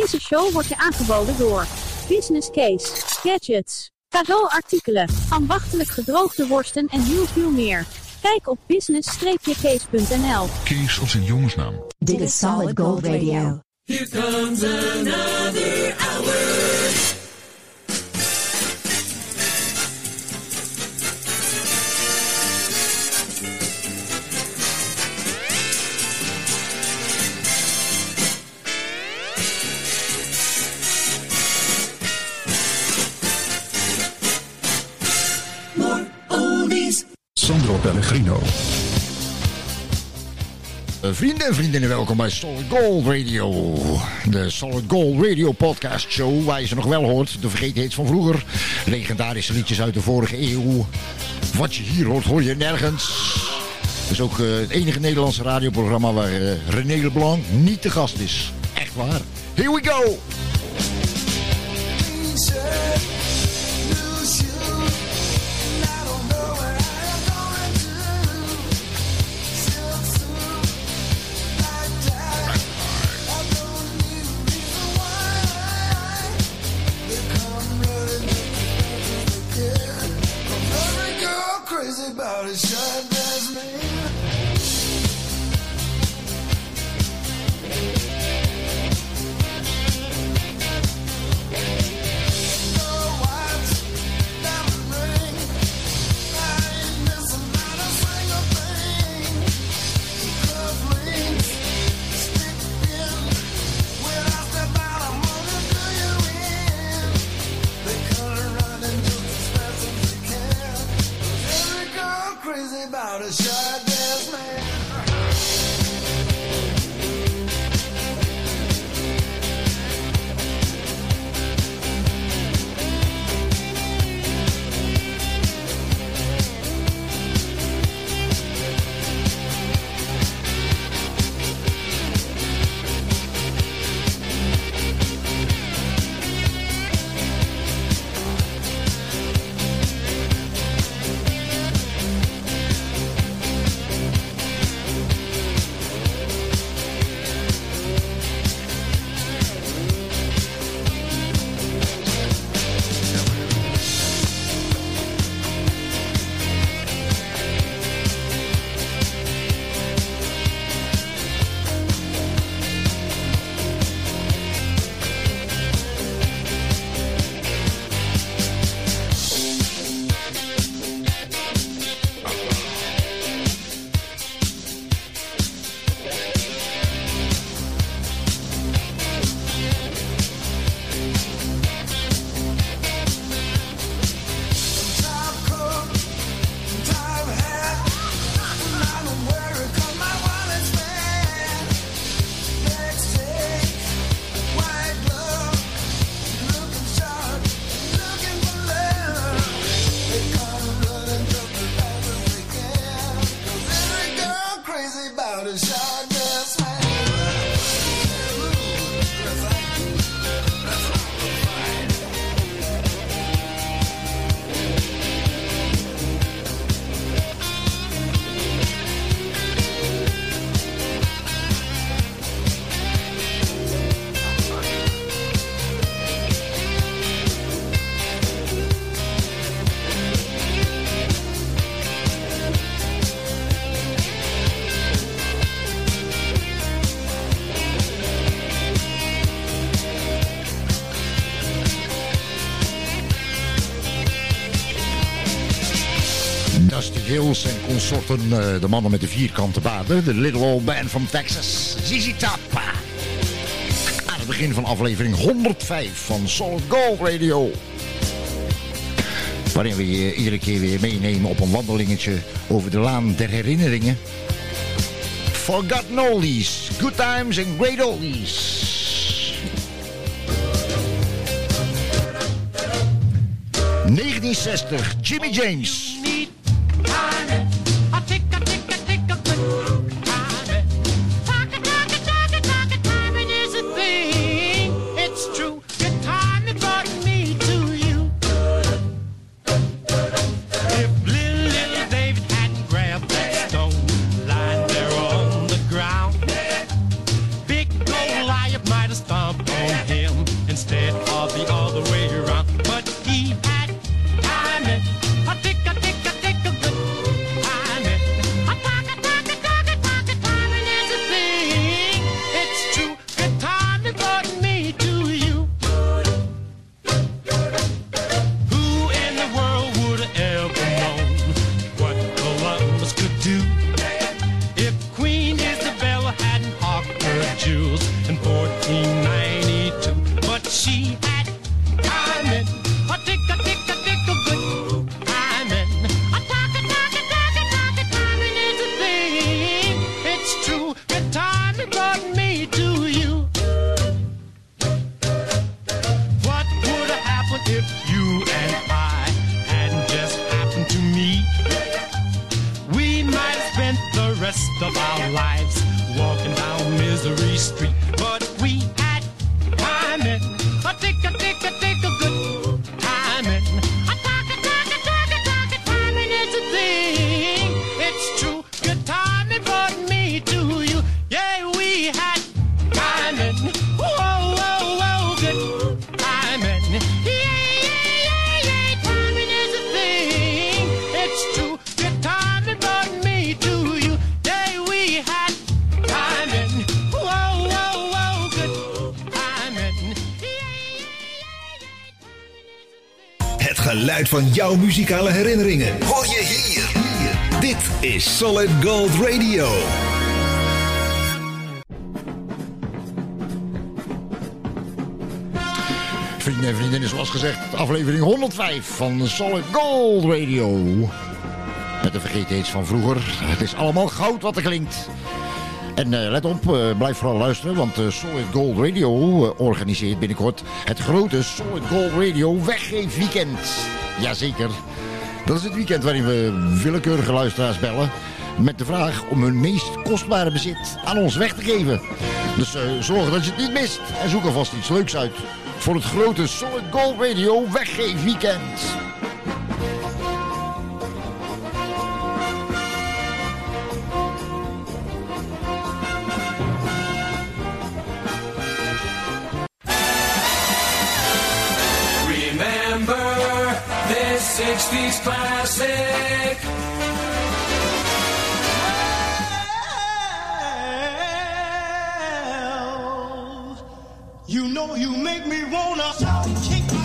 Deze show wordt je aangeboden door Business Case, Gadgets, cadeauartikelen, ambachtelijk gedroogde worsten en heel veel meer. Kijk op business-case.nl. Kees als een jongensnaam. Dit is Solid Gold Radio. Here comes another Vrienden en vriendinnen, welkom bij Solid Gold Radio. De Solid Gold Radio podcast show, waar je ze nog wel hoort. De vergetenheid van vroeger. Legendarische liedjes uit de vorige eeuw. Wat je hier hoort, hoor je nergens. Het is ook eh, het enige Nederlandse radioprogramma waar eh, René Leblanc niet te gast is. Echt waar. Here we go! should Dusty Hills en consorten, eh, de mannen met de vierkante baden. De Little Old Band from Texas, ZZ Top. Aan het begin van aflevering 105 van Solid Gold Radio. Waarin we je iedere keer weer meenemen op een wandelingetje over de laan der herinneringen. Forgotten oldies, good times and great oldies. ...1960, Jimmy James. do. jouw muzikale herinneringen. Hoor je hier. Dit is Solid Gold Radio. Vrienden en vriendinnen, zoals gezegd, aflevering 105 van Solid Gold Radio. Met de iets van vroeger. Het is allemaal goud wat er klinkt. En eh, let op, eh, blijf vooral luisteren, want eh, Solid Gold Radio organiseert binnenkort het grote Solid Gold Radio weggeefweekend. weekend. Jazeker. Dat is het weekend waarin we willekeurige luisteraars bellen... met de vraag om hun meest kostbare bezit aan ons weg te geven. Dus uh, zorg dat je het niet mist en zoek alvast iets leuks uit... voor het grote Solid Gold Radio weggeef weekend. you make me wanna shout and kick my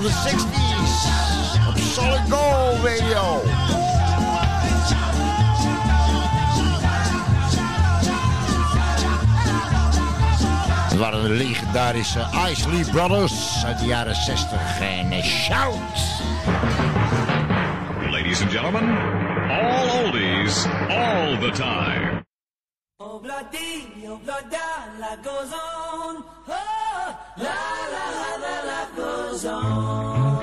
from the 60s. Op Solid Gold Radio. Het waren de legendarische Isley Brothers uit de jaren 60. En eh, shout! Ladies and gentlemen, all oldies, all the time. Oh, bloody, oh, bloody, life goes on. Oh, la, la, la, la, life goes on.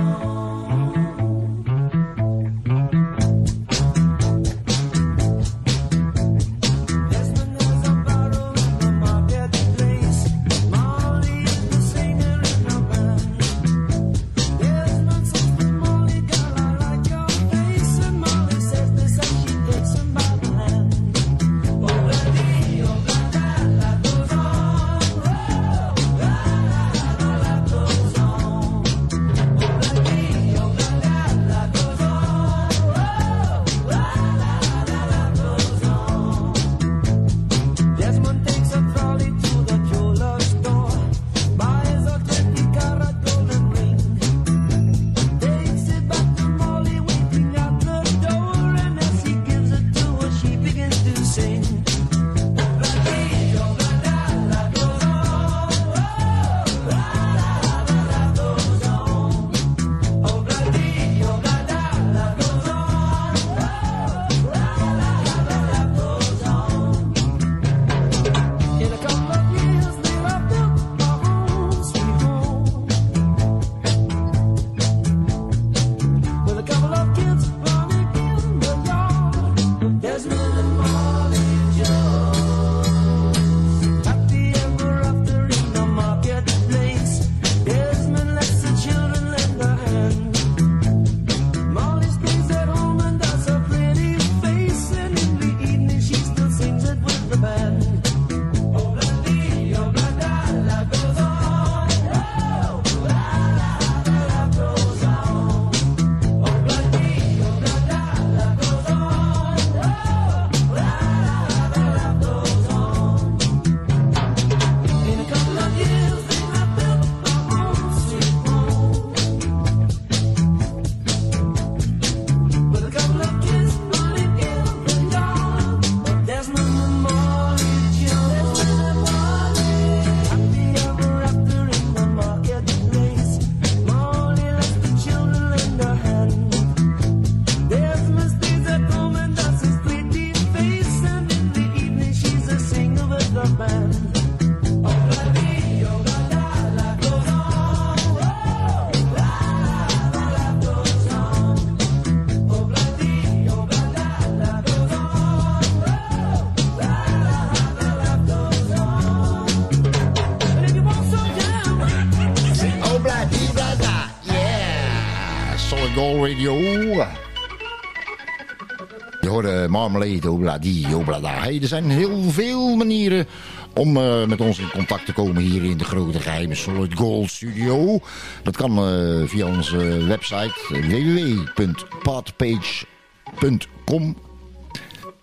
Hoorde Marmalade, Obladi, Oblada. Hey, er zijn heel veel manieren om eh, met ons in contact te komen hier in de grote geheime Solid Gold Studio. Dat kan eh, via onze website www.podpage.com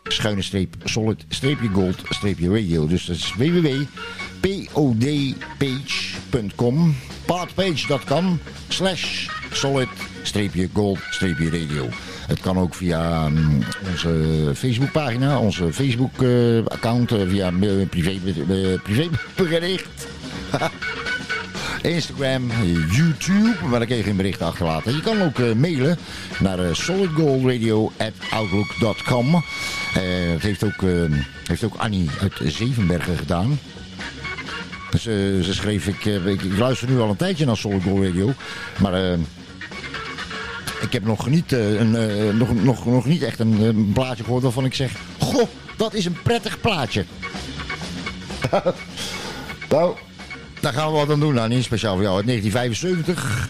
schuine streep solid streepje gold streepje radio. Dus dat is www.podpage.com podpage.com slash solid streepje gold streepje radio. Het kan ook via mm, onze Facebookpagina, onze Facebook-account, via eh, privé, eh, privébericht. Instagram, YouTube, maar daar kun je geen berichten achterlaten. Je kan ook eh, mailen naar solidgoldradio.outlook.com. Eh dat heeft ook, eh, heeft ook Annie uit Zevenbergen gedaan. Eh, ze schreef, ik, eh, ik, ik luister nu al een tijdje naar Solid Gold Radio, maar... eh, ik heb nog niet, eh, een, eh, nog, nog, nog niet echt een, een plaatje gehoord waarvan ik zeg... Goh, dat is een prettig plaatje. nou, daar gaan we wat aan doen, Annie. Speciaal voor jou uit 1975.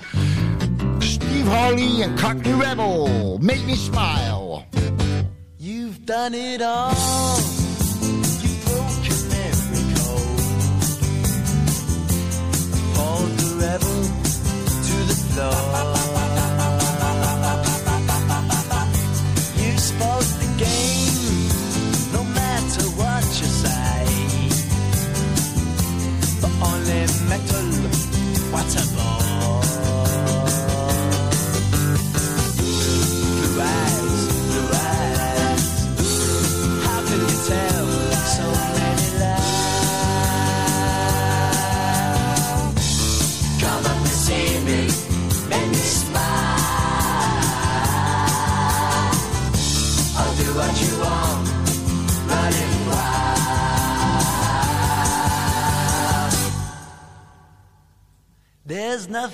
Steve Harley en Cockney Rebel. Make me smile. You've done it all. Rebel to the floor.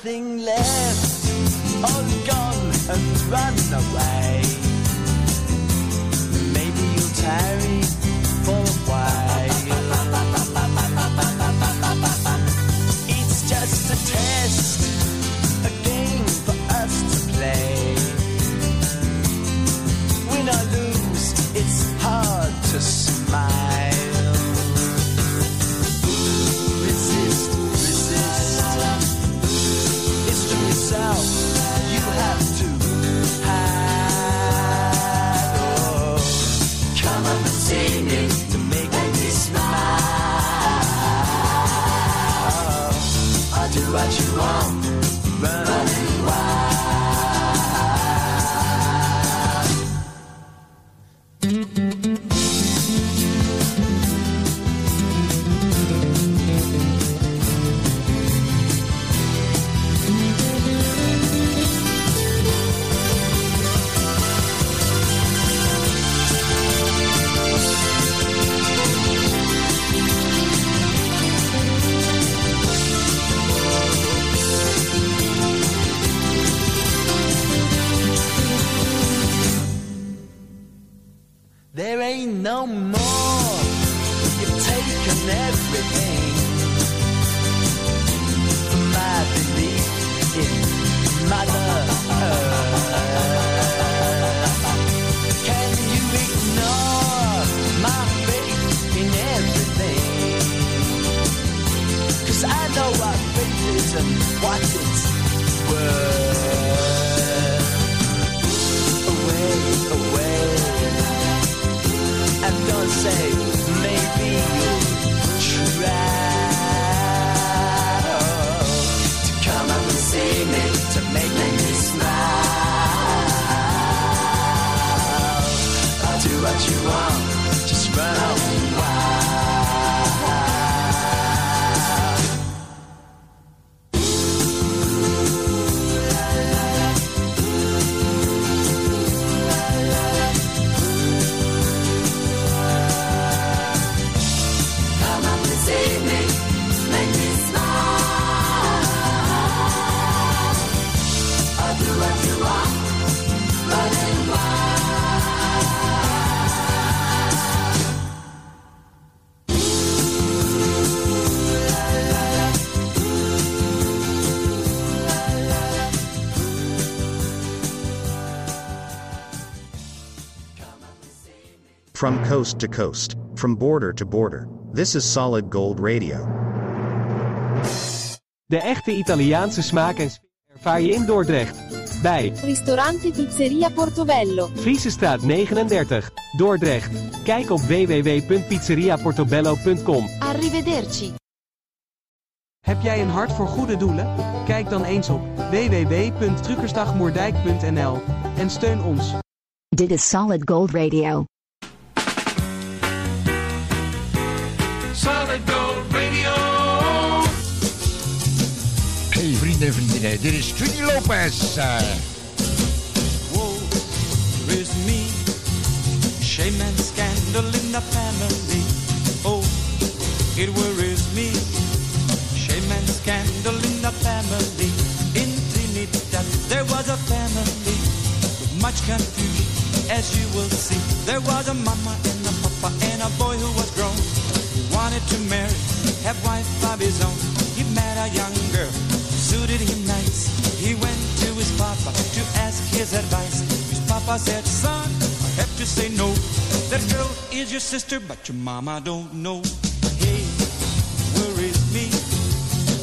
Nothing left, From coast to coast, from border to border. This is Solid Gold Radio. De echte Italiaanse smaak en sfeer ervaar je in Dordrecht. Bij Ristorante Pizzeria Portobello. Friesestraat 39, Dordrecht. Kijk op www.pizzeriaportobello.com. Arrivederci. Heb jij een hart voor goede doelen? Kijk dan eens op www.truckersdagmoerdijk.nl en steun ons. Dit is Solid Gold Radio. Vrienden en vriendinnen, dit is Trini Lopez. eh, Woe is me, shame and scandal in the family. Oh, it worries me, shame and scandal in the family. In Trinidad, there was a family with much confusion, as you will see. There was a mama and a papa and a boy who was grown. He wanted to marry, have wife of his own. He met a young girl, suited him nice. He went to his papa to ask his advice. His papa said, son, I have to say no. That girl is your sister, but your mama don't know. Hey, is me?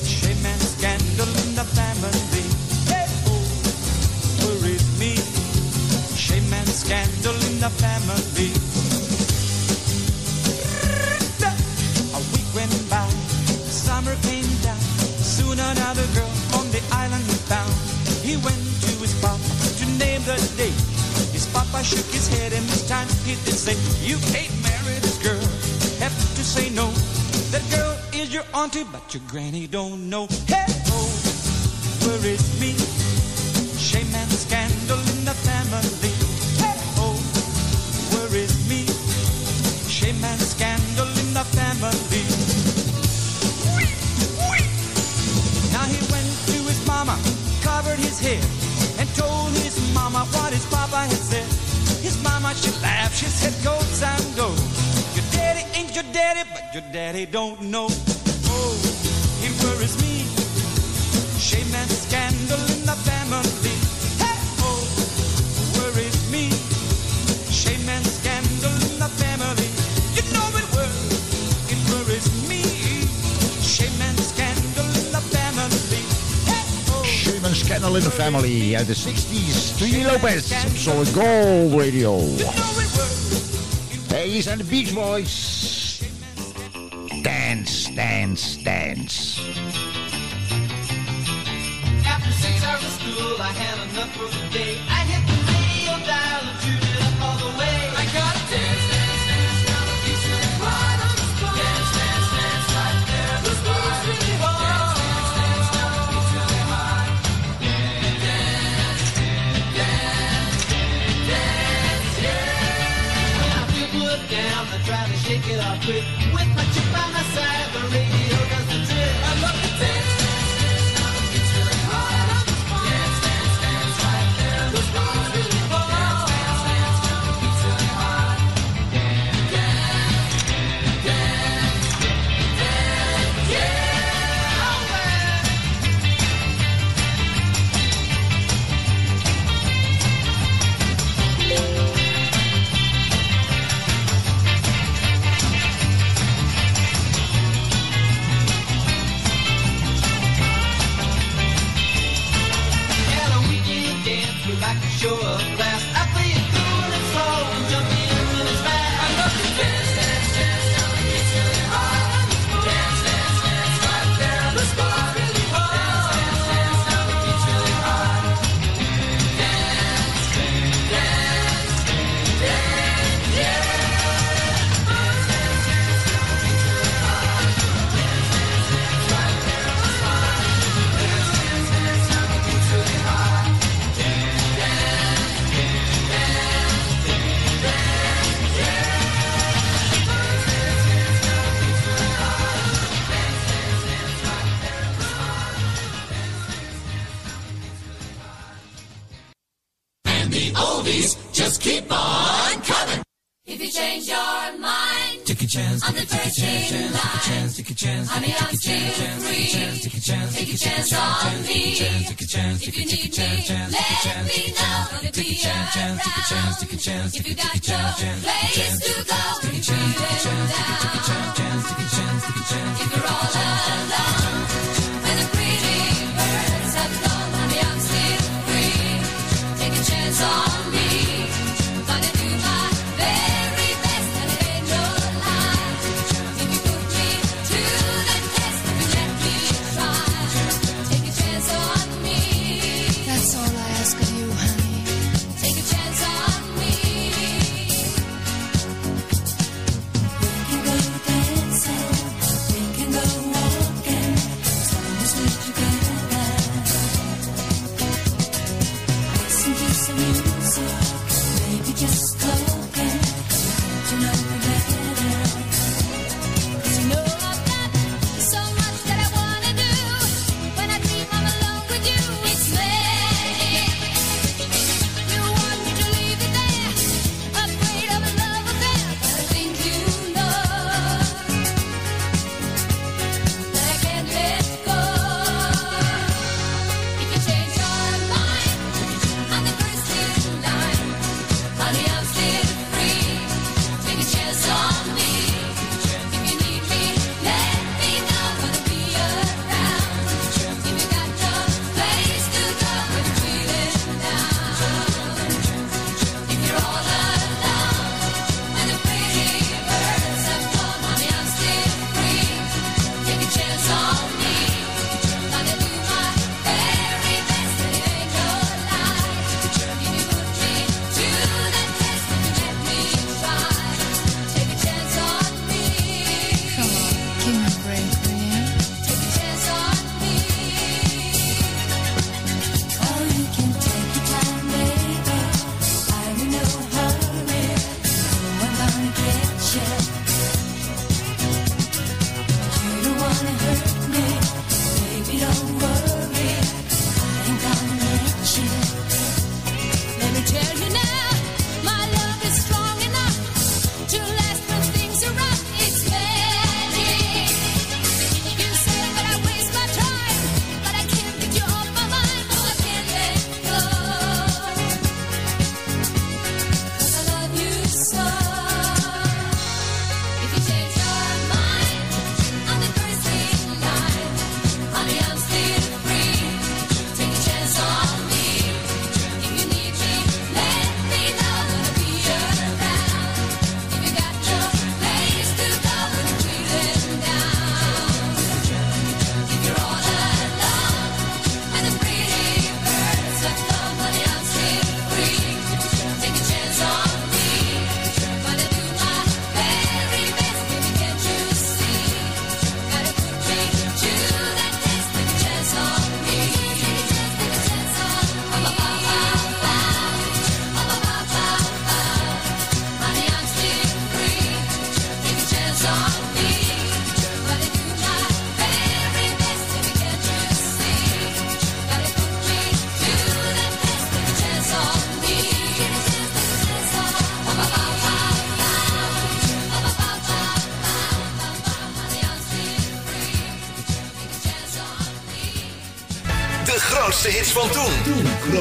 Shame and scandal in the family. Hey, oh, is me? Shame and scandal in the family. He went to his papa to name the date. His papa shook his head and this time he did say, You can't marry this girl. Have to say no. That girl is your auntie, but your granny don't know. Hey, oh, is me? Shame and scandal in the family. Hey, oh, is me? Shame and scandal in the family. His head, and told his mama what his papa had said. His mama, she laughed, she said, go, son, go. Your daddy ain't your daddy, but your daddy don't know. Oh, it worries me. Shame and scandal in the family. Scandal in the Family uit de 60s. Trini Lopez op Solid Gold Radio. Hey, hier zijn de Beach Boys. Dance, dance, dance. After six hours of school, I had enough for the day. I shake it off quick. With my chick by my side, chance, a chance, take a chance, Take a chance, take a chance on me. Take a chance, take a chance, take a chance, let me know. Gonna be around. Take a chance, take a chance, if you got your place to go. Take a chance, take a chance, take a chance, take a chance, take a chance, take a chance. If you're all alone.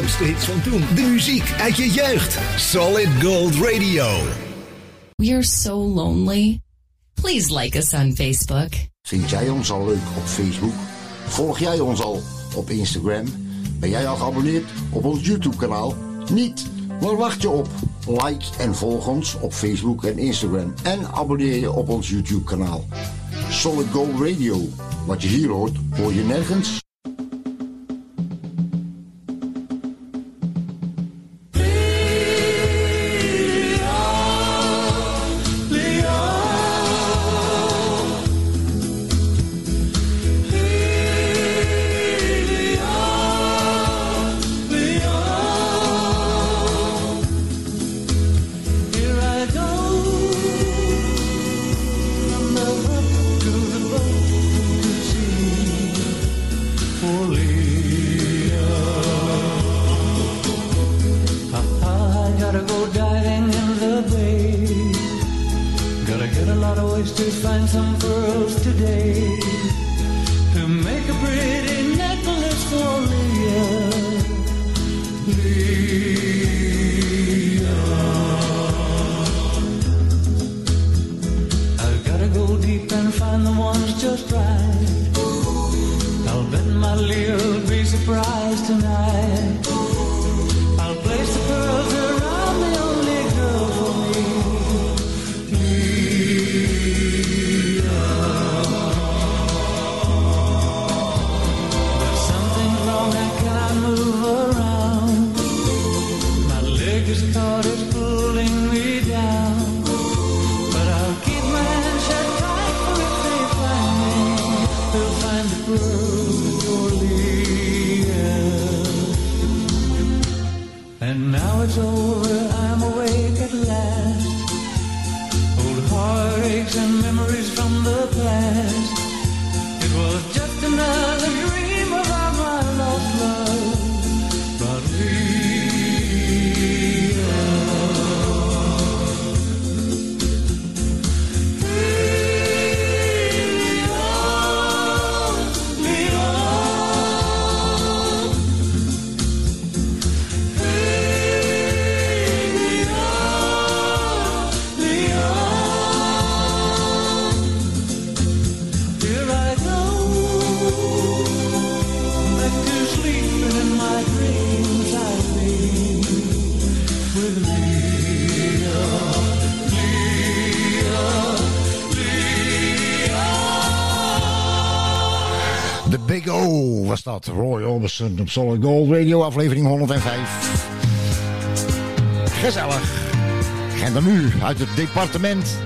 De muziek uit je jeugd. Solid Gold Radio. We are so lonely. Please like us on Facebook. Vind jij ons al leuk op Facebook? Volg jij ons al op Instagram? Ben jij al geabonneerd op ons YouTube-kanaal? Niet? Waar wacht je op? Like en volg ons op Facebook en Instagram. En abonneer je op ons YouTube-kanaal. Solid Gold Radio. Wat je hier hoort, hoor je nergens. Was dat. Roy Orbison op Solid Gold Radio, aflevering 105. Gezellig. En dan nu uit het departement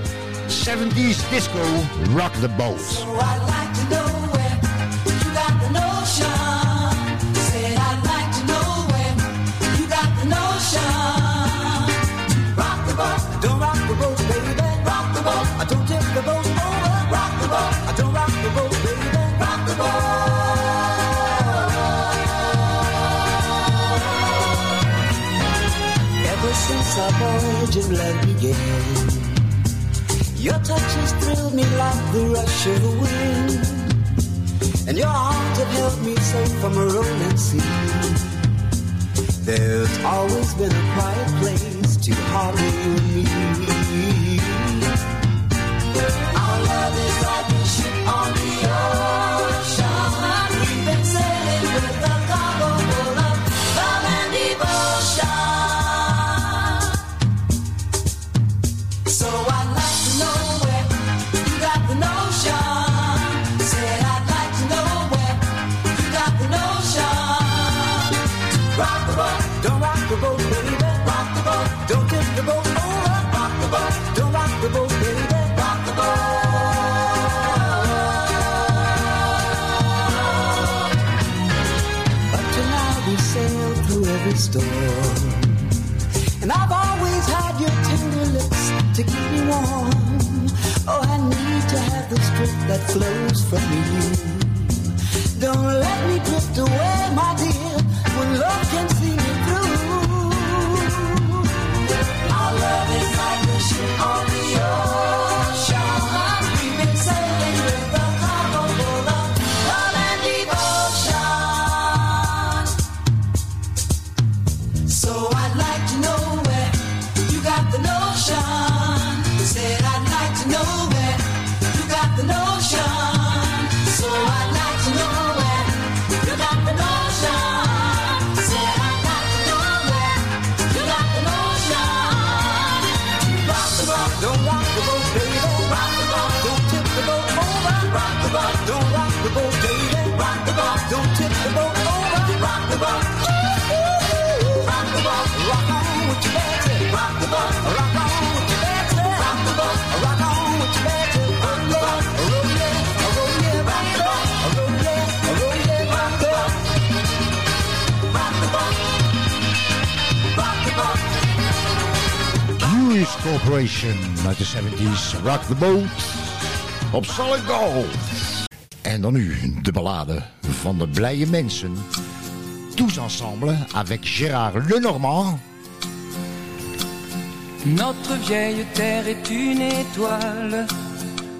70s Disco Rock the Boat. Since our virgin love began. Your touch has thrilled me like the rush of the wind. And your arms have held me safe from a rolling sea. There's always been a quiet place to harbor you and me. Our love is like a ship on the ocean. Rock the boat, don't rock the boat, baby. Rock the boat, don't tip the boat over. Rock the boat, don't rock the boat, baby. Rock the boat. Up to now we sailed through every storm. And I've always had your tender lips to keep me warm. Oh, I need to have the strength that flows from you. Don't let me drift away, my dear, Oh. Corporation uit de 70s Rock the Boat op Solid Gold. En dan nu de ballade van de blije mensen. Tous ensemble avec Gérard Lenormand. Notre vieille terre est une étoile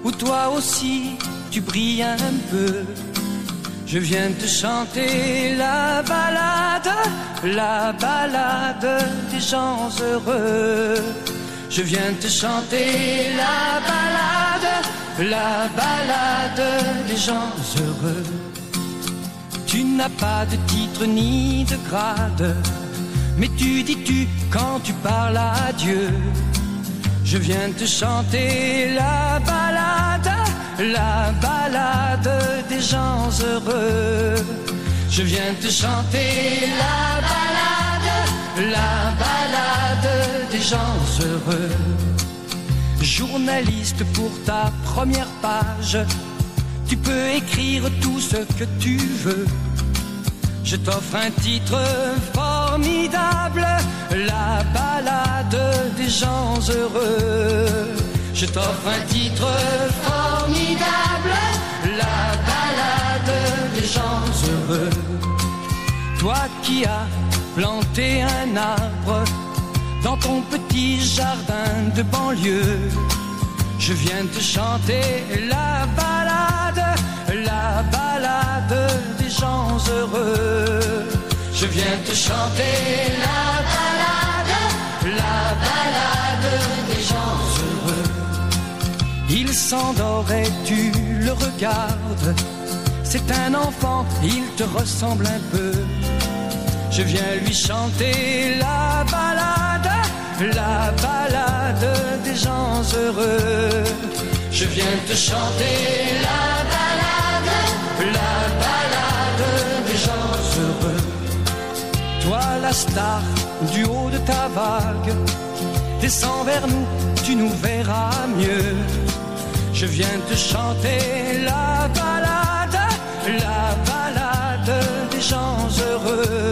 où toi aussi tu brilles un peu. Je viens te chanter la balade, la balade des gens heureux. Je viens te chanter la balade, la balade des gens heureux. Tu n'as pas de titre ni de grade, mais tu dis tu quand tu parles à Dieu. Je viens te chanter la balade, la balade des gens heureux. Je viens te chanter la balade, la balade des gens heureux. Journaliste pour ta première page, tu peux écrire tout ce que tu veux. Je t'offre un titre formidable, la balade des gens heureux. Je t'offre un titre formidable, la balade des gens heureux. Toi qui as planté un arbre dans ton petit jardin de banlieue, je viens te chanter la balade, la balade des gens heureux. Je viens te chanter la balade, la balade des gens heureux. Il s'endort et tu le regardes. C'est un enfant, il te ressemble un peu. Je viens lui chanter la balade, la balade des gens heureux. Je viens te chanter la balade, la balade des gens heureux. Toi la star du haut de ta vague, descends vers nous, tu nous verras mieux. Je viens te chanter la balade, la balade des gens heureux.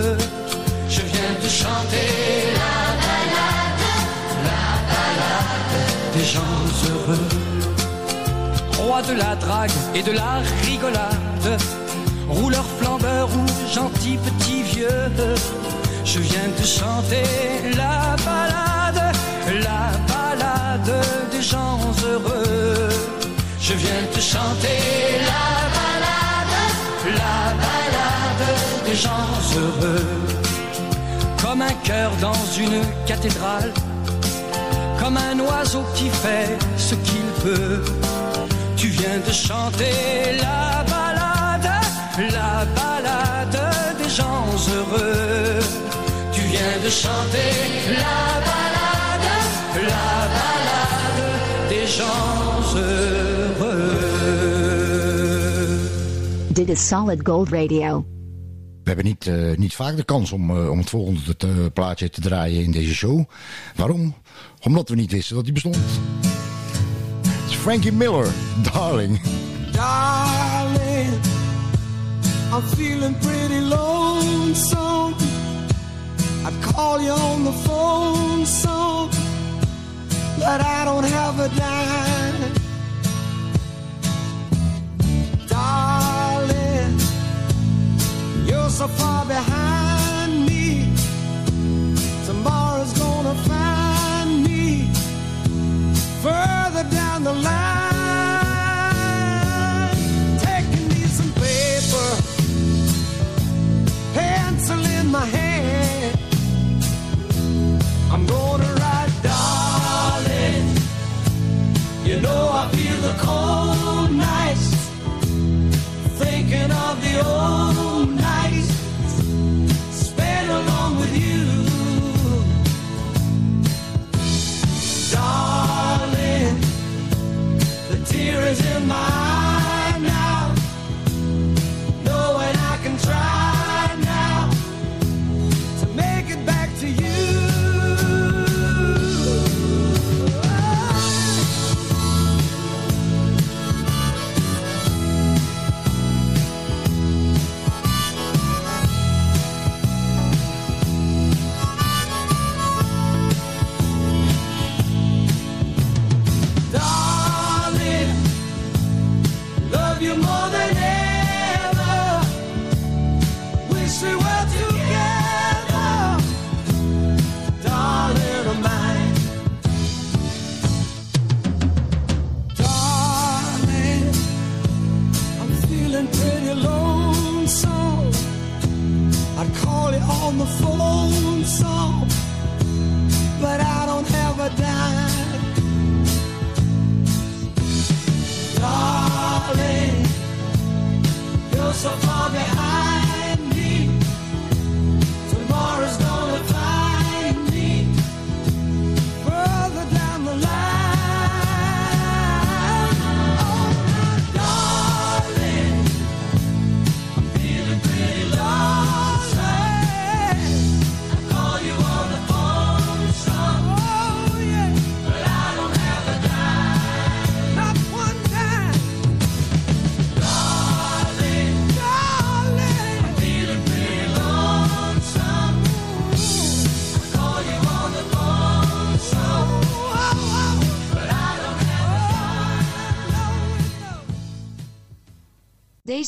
Chanter la balade, la balade des gens heureux. Roi de la drague et de la rigolade, rouleur flambeur ou gentil petit vieux. Je viens te chanter la balade, la balade des gens heureux. Je viens te chanter la balade, la balade des gens heureux. Comme un cœur dans une cathédrale, comme un oiseau qui fait ce qu'il peut. Tu viens de chanter la balade, la balade des gens heureux. Tu viens de chanter la balade, la balade des gens heureux. Dit is Solid Gold Radio. We hebben niet, eh, niet vaak de kans om, eh, om het volgende te- plaatje te draaien in deze show. Waarom? Omdat we niet wisten dat hij bestond. Het is Frankie Miller, Darling. Darling, I'm feeling pretty. I'd call you on the phone some, but I don't have a dime.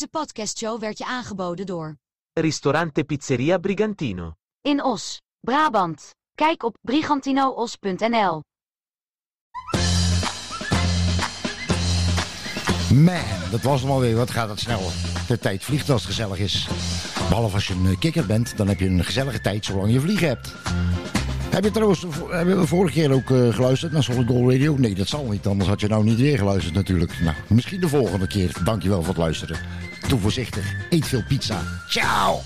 Deze podcastshow werd je aangeboden door Ristorante Pizzeria Brigantino. In Os, Brabant. Kijk op brigantinoos.nl. Man, dat was hem alweer. Wat gaat het snel. De tijd vliegt als het gezellig is. Behalve als je een kikker bent, dan heb je een gezellige tijd zolang je vliegen hebt. Heb je trouwens, hebben we vorige keer ook eh, geluisterd naar Solid Gold Radio? Nee, dat zal niet, anders had je nou niet weer geluisterd natuurlijk. Nou, misschien de volgende keer. Dankjewel voor het luisteren. Doe voorzichtig, eet veel pizza. Ciao!